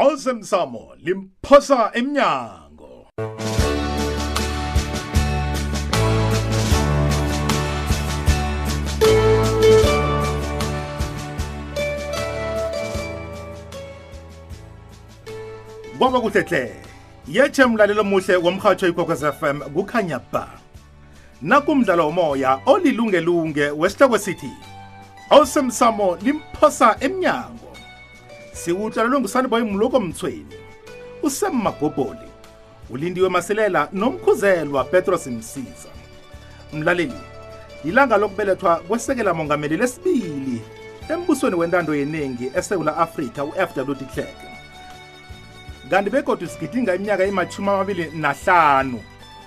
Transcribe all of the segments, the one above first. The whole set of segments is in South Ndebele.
osemsamo limphosa emnyango kwaba kuhle hle yetshe mlalelo muhle womhatsho ikhokhwez fm kukhanya ba nakumdlalo womoya olilungelunge wesihloko sithi awusemsamo limphosa emnyango siwutlalelwe ngusaniboy mloko mthweni usem magobholi ulindiwe masilela nomkhuzelwa petros msiza mlaleli yilanga lokubelethwa kwesekela mongameli lesibili embusweni wentando yeningi esewula afrika u-fw de clerk kanti begodwa sigidinga iminyaka imashumi amabili nahlanu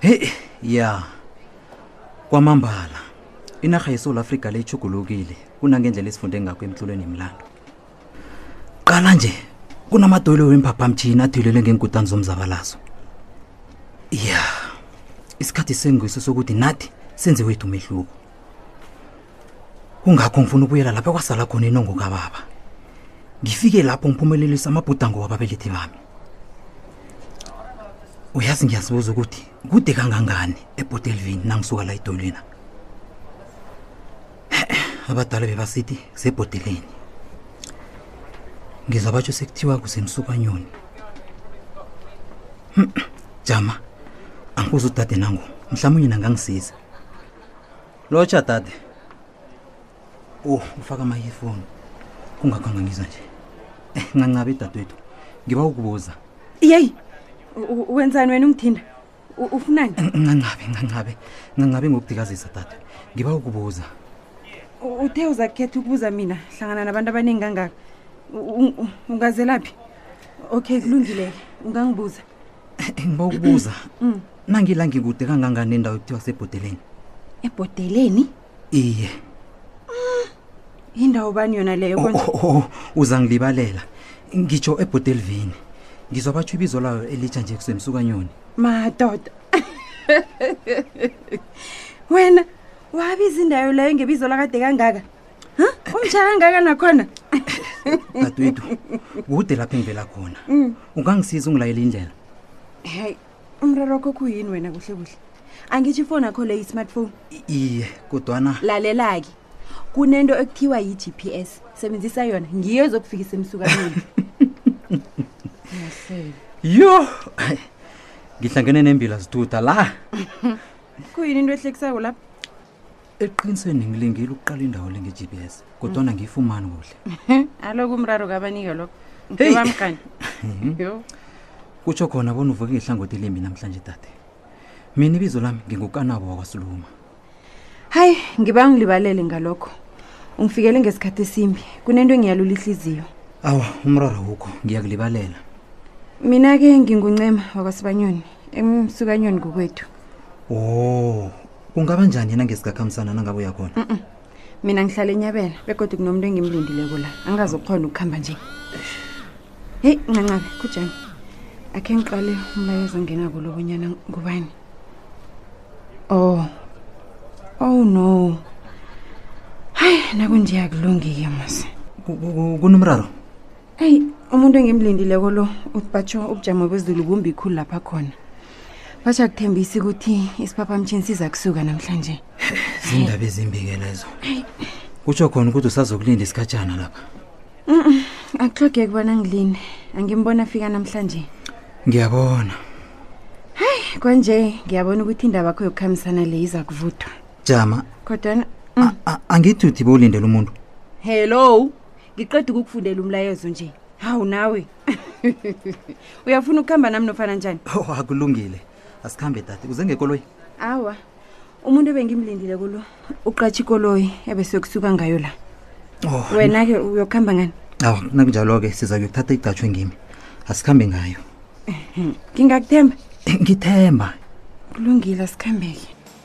heyi ya kwamambala inarha yesoul afrika le ichugulukile kunangendlela esifunde ngakho emtlolweni yemlando qala nje kunamadoyilo wemphaphamtshini athwelele ngeenkutani zomzabalazo ya isikhathi sengiso sokuthi nathi senze wethu umehluko kungakho ngifuna ukubuyela lapho kwasala khona inongo kababa ngifike lapho ngiphumelelisa amabhudango wababelethi bami uyazi ngiyazibuza ukuthi kude kangangani eport elvin nangisuka la idolina abadala bebasithi kusebhodeleni ngiza batsho sekuthiwa kusemsukanyoni hmm, jama angikuze udade nangu mhlawumbe unye nangangisiza lotsha dade oh ufaka ama-earphone kungakangangiza nje Eh, ncancabe dadwethu ngiba ukubuza yeyi u- u- wenzani wena ungithinda U- ufunani ncancabe ncancabe ncancabe ngokudikazisa dade ngiba ukubuza U- uthe uzakukhetha ukubuza mina hlangana nabantu abaningi kangaka U- u- u- ungazelaphi okay kulungileke ungangibuza ngiba ukubuza Mm. nangila ngikude kangangani nendawo ekuthiwa sebhodeleni ebhodeleni iye yindawo bani yona leyo Oh, konje oh, oh, uza ngilibalela ngitsho ebhotelvini ngizwa batsho ibizo layo elitsha nje kusemsukanyoni madoda wena wabiza indawo leyo ngebizo lakade kangaka ha umtsha kangaka nakhona dadwethu kude lapho engivela khona ungangisiza ungilayela indlela heyi umraro wakho kuyini wena kuhle kuhle angitsho ifoni akho le yi-smartphone iye kodwana lalela-ke kunento ekuthiwa yi-g p s sebenzisa yona ngiyo ezokufikisa emsukanini yo ngihlangene nembila zituda la kuyini into ehlekisako lapho eqinisweni ngilingile ukuqala indawo le nge-g p s kodwana mm. ngiyifumani kuhle aloku umraro kabanike lokho mfewamkani mhm. kutsho khona bona uvuke ngehlangothi elimbi namhlanje dade mina ibizo lami ngingukanabo wakwasiluma hayi ngiba ngilibalele ngalokho ungifikele ngesikhathi esimbi kunento engiyalula ihliziyo awa umrara wukho ngiyakulibalela mina-ke nginguncema wakwasibanyoni emsukanyoni ngokwethu o oh, kungaba njani yena ngesikakhamsana nangabe uyakhona mina ngihlala enyabela begodwa kunomuntu engimlindileko la angazi ukukhona ukuhamba nje heyi ncancabe khujani akhe ngiqale umlayezo ongenako lo bonyana ngubani oh oh no hayi nakundiyakulungi-ke mose kunomraro eyi umuntu engimlindileko lo ubatsho ubujamo bezulu kumbi khulu lapha khona basha kuthembisa ukuthi isiphaphamtshini siza kusuka namhlanje zindaba ezimbike lezo kutsho khona ukuthi usazokulinda isikhatshana lapha akuhlogeki kubona ngilinde angimbona afika namhlanje ngiyabona hayi kwanje ngiyabona ukuthi indaba yakho yokukhambisana le iza kuvuthwa jama kodwana mm. angithi uthi bowulindela umuntu hello ngiqeda ukukufundela umlayezo nje hawu nawe uyafuna ukuhamba nami nofana njani oh akulungile asikhambe dade uze ngekoloyi awa umuntu ebengimlindile kulo uqatsha ikoloyi ebesekusuka ngayo la oh wena-ke uyokuhamba ngani awa nakunjalo-ke siza kuyokuthatha igqatshwe ngimi asikhambe ngayo ngingakuthemba ngithemba kulungile asikhambeke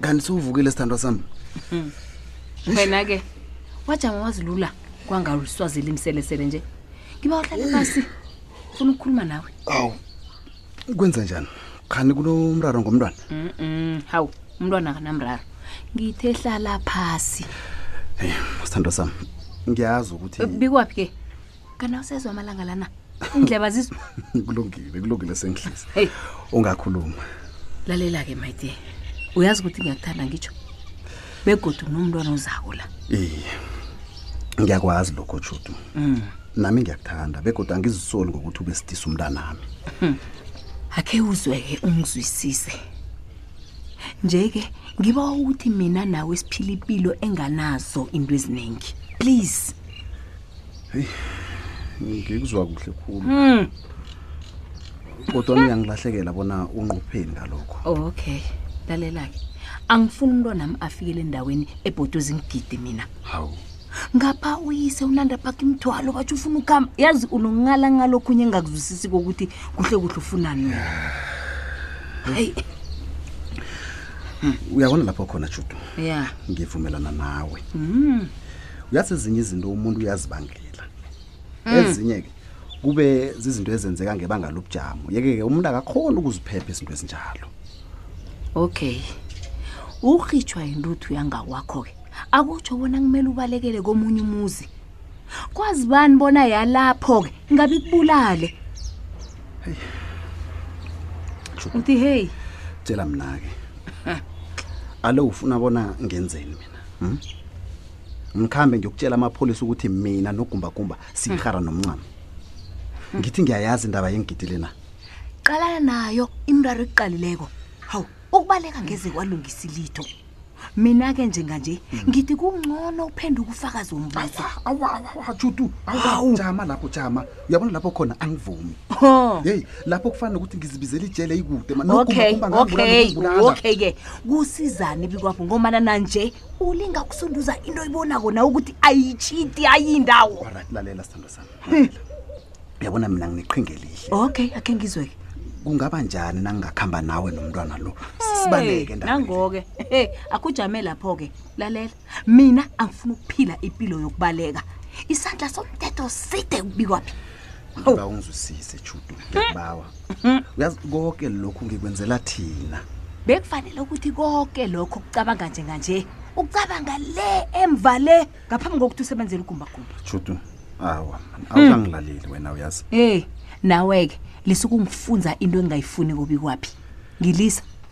kanti siwuvukile sithandwa sami wena-ke wajama wazilula kwangaluswazile imiselesele nje ngiba uhlale phasi funa ukukhuluma nawe awu kwenza njani khani kunomraro ngomntwana Mm-mm, hawu umntwana akanamraro ngithe hlala phasi sithandwa sami ngiyazi ukuthi bikwaphi ke kana usezwa amalanga lana indleba zizwa kulungile kulungile sengihlisa Hey. ungakhuluma lalela-ke my dear uyazi ukuthi ngiyakuthanda ngitsho begodu nomntwana ozako la iye ngiyakwazi lokho judu Mm. nami ngiyakuthanda begodwa angizisoli ngokuthi ube sidisa umntanami akhe uzweke ungizwisise nje-ke ngiba ukuthi mina nawe siphila impilo enganazo into eziningi please ngikuzwa kuhle khulu Hmm. kodwa niyangilahlekela bona unqopheni ngalokho Oh, okay. Lalela-ke. Angifuni umntwanami afikele endaweni ebhodoza ingigidi mina. hawu Ngapha uyise unanda phaka imthwalo wathi ufuna ukuhamba. Yazi unongala ngalokho unye engakuzwisisi kokuthi kuhle kuhle ufunani wena. Hayi, uyabona lapho khona judu ya. ngivumelana nawe Mm. uyazi ezinye izinto umuntu uyazibangela mm. ezinye ke kube zizinto ezenzeka ngebanga lobujamo yeke ke umuntu akakhona ukuziphepha izinto ezinjalo okay urhitshwa yintuthu yangawakho ke akutsho bona kumele ubalekele komunye umuzi kwazi bani bona yalapho ke ngabe kubulale uthi hey tshela mna ke alo ufuna bona ngenzeni mina Hmm? ngikhambe ngiyokutshela amapholisa ukuthi mina nogumbagumba siyihara hmm. nomncamo hmm. ngithi ngiyayazi indaba yengidile na qalana nayo imraro ekuqalileko hawu ukubaleka ngeze kwalungisa ilitho mina-ke njenganje hmm. ngithi kungcono uphenduka ufakazi wombuso awawawajudu awujama lapho jama uyabona lapho khona angivumi Oh. yeyi lapho kufana nokuthi ngizibizela ijele ikude ma- nokuma- okay kumba ngangibulala, okay ngangibulala. okay ke kusizani bikwakho ngomana nanje ulinga kusunduza into oyibonako na ukuthi ayitshiti ayindawo Alright, lalela sithando sami Lalela. uyabona mina ngineqhinga elihle okay akhe ngizwe-ke kungaba njani nangingakuhamba nawe nomntwana lo sibaleke ndawo nje. nangoke akujame lapho-ke lalela mina angifuna ukuphila impilo yokubaleka isandla somthetho side kubikwaphi ngiba ungizwisise judu ngiyakubawa uyazi konke lokhu ngikwenzela thina bekufanele ukuthi konke lokho kucabanga njenganje ucabanga le emva le ngaphambi kokuthi usebenzele ugumbagumba judu awa awukangilaleli wena uyazi ey nawe-ke lisa ukungifunza into engingayifuni kubikwaphi ngilisa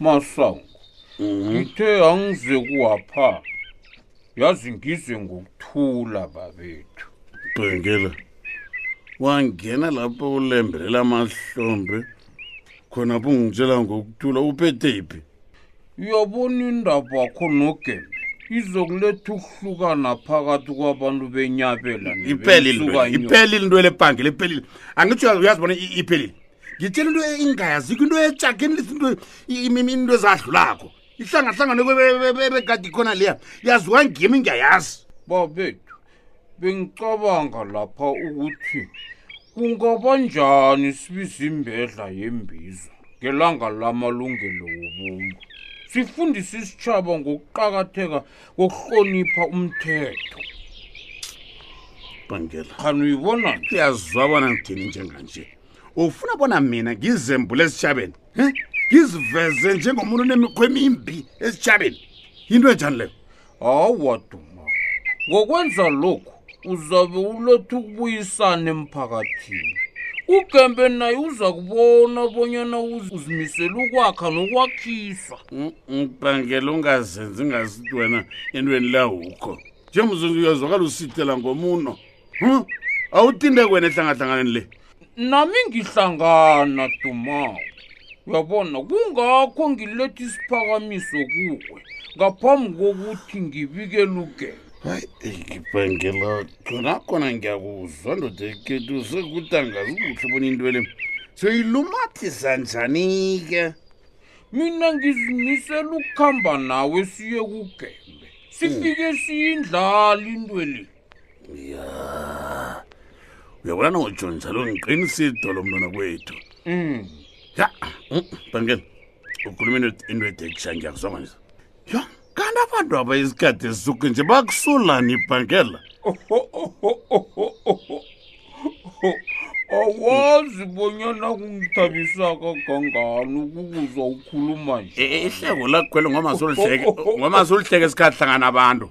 masango mhm. ngithe angize kuwapha yazi ngize ngokuthula babethu bhengela wangena lapho ulembelela amahlombe khona bungitshela ngokuthula uphethe iphi uyabona indaba wakho nogembe izokuletha ukuhlukana phakathi kwabantu benyabela iphelile into lepangile iphelile angitsho uyazi bona iphelile ngitshela into ingayazikho into etshakeni lisi into into ezadlulakho ihlangahlangane kwebekade ikhona leya yaziwa ngimi ngiyayazi babethu bengicabanga lapha ukuthi kungaba njani sibiza imbedla yembizo ngelanga lamalungelo wobuntu sifundise isitshaba ngokuqakatheka kokuhlonipha umthetho bangela khani uyibona nje uyazwa bona ngithini njenganje ufuna bona mina ngizembule esitshabeni um ngiziveze njengomuntu onemikho emimbi esitshabeni yinto enjani leyo hawa duma ngokwenza lokhu uzabe uletha ukubuyisana emphakathini ugembe naye uza kubona bonyana uzimisela ukwakha nokwakhisa ngibhangela ungazenzi ngazithi wena entweni lawukho njengoba uzozwakala usithela ngomuno huh? awuthinte kwena ehlangahlanganeni le nami ngihlangana dumawo uyabona kungakho ngiletha isiphakamiso kuwe ngaphambi kokuthi ngibikele ugela hayi ngibhangela khona khona ngiyakuzwa ndoda eketu sekuthi angazikuhle bona into le soyilumathisa njani-ke mina ngizimisela ukuhamba nawe siye kugembe sifike siyindlala into le ya uyabona nojo njalo ngiqinisito lo mntwana kwethu Mm. ya mm, bangeni ukhuluma into- into edekisha ngiyakuzwa manje yo kanti abantu aba isikhathi esisuke nje bakusulani ibhangela awazi bonyana kungithabisa kangangani ukukuzwa ukhuluma nje ihleko lakukhwele ngomasolhleke ngomasolhleke isikhathi hlangana abantu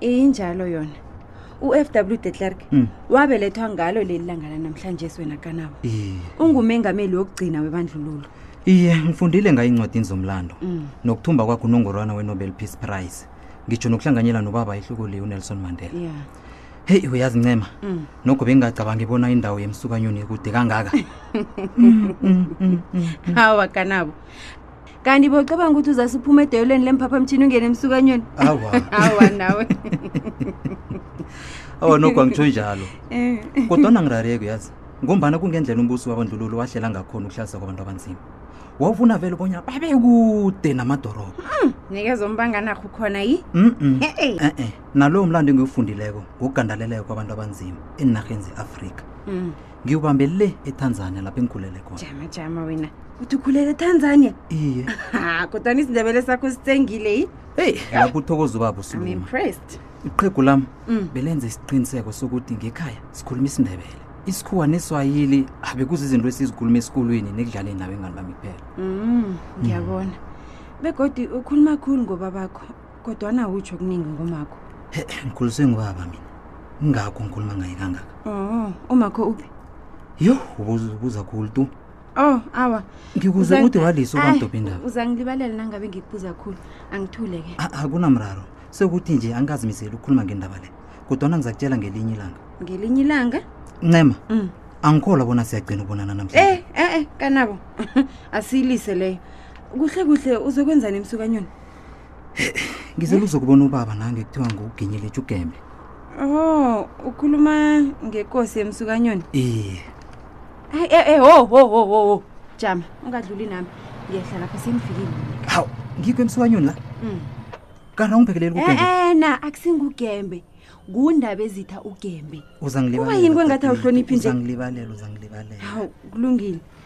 injalo yona u-fw de clerk Mm. wabelethwa ngalo leli langa lanamhlanje wena kanabo iye ungumengameli wokugcina webandlululo iye ngifundile ngayo incwadini zomlando Mm. nokuthumba kwakhe unongorwana wenobel peace prize ngitsho nokuhlanganyela nobaba ihluko le unelson mandela ya heyi uyazi ncema Mm. nokho bengingacabangi bona indawo yemsukanyoni ikude kangaka hawa kanabo kanti bocabanga ukuthi uzasuphuma edoyelweni lemphaphamtshini ungene emsukanyweni awa awa nawe awa nokho angitsho njalo Eh. kodwana ngirareko yazi ngombana kungendlela umbuso wabandlululo wahlela ngakhona ukuhlalisa kwabantu abanzima wawufuna vele bonya babe kude namadorobho nikeza umbanganarhu khona yi mm Hey. e-e nalowo mlando engiwufundileko ngokugandaleleko kwabantu abanzima enarheni ze-afrika Mm. ngiwubambe le etanzania lapho engikhulele khona jama jama wena uthi ukhulele etanzania iye ha kodwana isindebele sakho sitsengile yi heyi lapho uthokoza ubaba usuluma impressed iqhegu lam mm. belenza isiqiniseko sokuthi ngekhaya sikhuluma isindebele isikhuwa neswayili abekuza izinto esizikhuluma esikolweni nekudlaleni nawe ngani bami kuphela mm, ngiyabona mm. begodi ukhuluma khulu ngoba bakho kodwana awutsho okuningi ngomakho ngikhuliswe ngubaba mina ngingakho ngikhuluma ngaye kangaka oh umakho uphi yo ubuza khulu tu oh awa ngikuze ukuthi walisa ukwandobha indaba uzangilibalela nangabe ngikubuza khulu angithule ke akunamraro sekuthi nje angikazimiseli ukukhuluma ngendaba le kodwana ngizakutshela ngelinye ilanga ngelinye ilanga ncema mm. angikholwa bona siyagcina ubonana namhlanje eh eh, eh kanabo asiyilise leyo kuhle kuhle uzokwenzani emsukanyoni ngizela uzokubona ubaba nange kuthiwa ngokuginyela etshugembe oh ukhuluma ngekosi emsukanyoni iye hayi e eh, eh, ho ho ho ho ho jama ungadluli nami ngiyehla lapha sengifikile hawu ngikho emsukanyoni la mm. kana ungiphekeleli kugembe eh, eh na akusingugembe ngundaba ezitha ugembe uzangilibalela uba yini kwengathi awuhloniphi nje uzangilibalela uzangilibalela hawu kulungile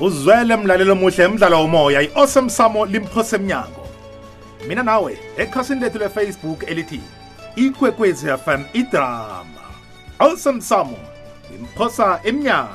uzwele mlalelo omuhle emdlalo womoya i-awesome samo limphosa emnyango mina nawe ekhasini lethu lefacebook elithi ikwekwezi fm idrama awesome samo limphosa emnyango